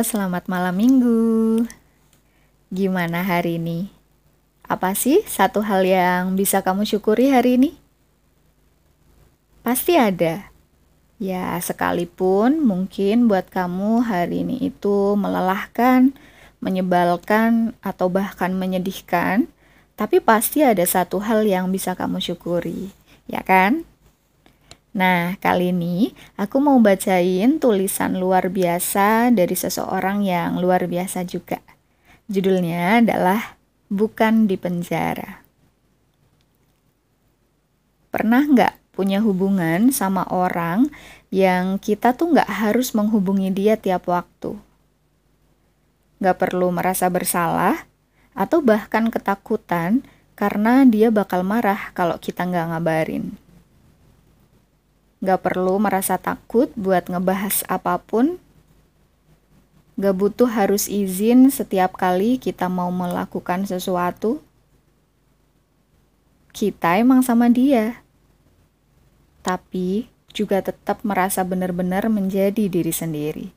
selamat malam minggu. Gimana hari ini? Apa sih satu hal yang bisa kamu syukuri hari ini? Pasti ada. Ya, sekalipun mungkin buat kamu hari ini itu melelahkan, menyebalkan, atau bahkan menyedihkan, tapi pasti ada satu hal yang bisa kamu syukuri, ya kan? Nah, kali ini aku mau bacain tulisan luar biasa dari seseorang yang luar biasa juga. Judulnya adalah Bukan di Penjara. Pernah nggak punya hubungan sama orang yang kita tuh nggak harus menghubungi dia tiap waktu? Nggak perlu merasa bersalah atau bahkan ketakutan karena dia bakal marah kalau kita nggak ngabarin. Gak perlu merasa takut buat ngebahas apa pun. Gak butuh harus izin setiap kali kita mau melakukan sesuatu. Kita emang sama dia. Tapi juga tetap merasa benar-benar menjadi diri sendiri.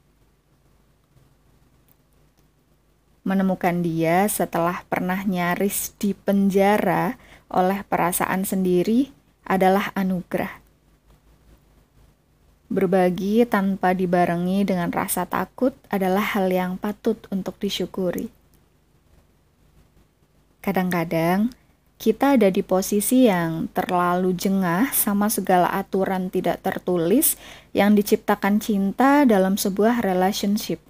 Menemukan dia setelah pernah nyaris di penjara oleh perasaan sendiri adalah anugerah Berbagi tanpa dibarengi dengan rasa takut adalah hal yang patut untuk disyukuri. Kadang-kadang kita ada di posisi yang terlalu jengah sama segala aturan tidak tertulis yang diciptakan cinta dalam sebuah relationship.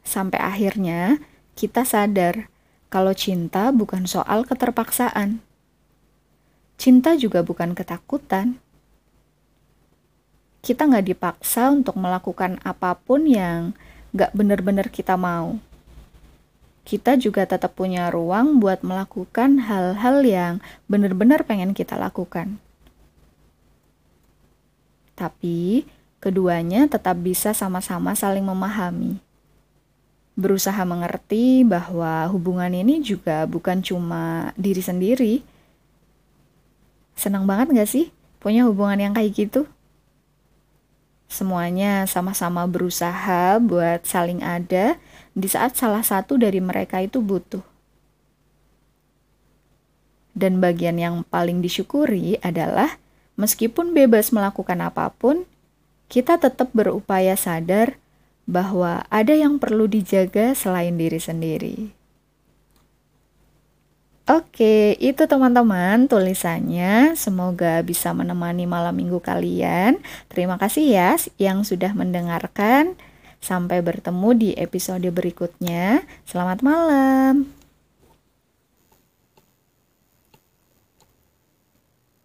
Sampai akhirnya kita sadar kalau cinta bukan soal keterpaksaan. Cinta juga bukan ketakutan kita nggak dipaksa untuk melakukan apa pun yang nggak benar-benar kita mau. Kita juga tetap punya ruang buat melakukan hal-hal yang benar-benar pengen kita lakukan. Tapi, keduanya tetap bisa sama-sama saling memahami. Berusaha mengerti bahwa hubungan ini juga bukan cuma diri sendiri. Senang banget gak sih punya hubungan yang kayak gitu? Semuanya sama-sama berusaha buat saling ada di saat salah satu dari mereka itu butuh. Dan bagian yang paling disyukuri adalah meskipun bebas melakukan apa pun, kita tetap berupaya sadar bahwa ada yang perlu dijaga selain diri sendiri. Oke, itu teman-teman tulisannya. Semoga bisa menemani malam minggu kalian. Terima kasih ya yang sudah mendengarkan. Sampai bertemu di episode berikutnya. Selamat malam.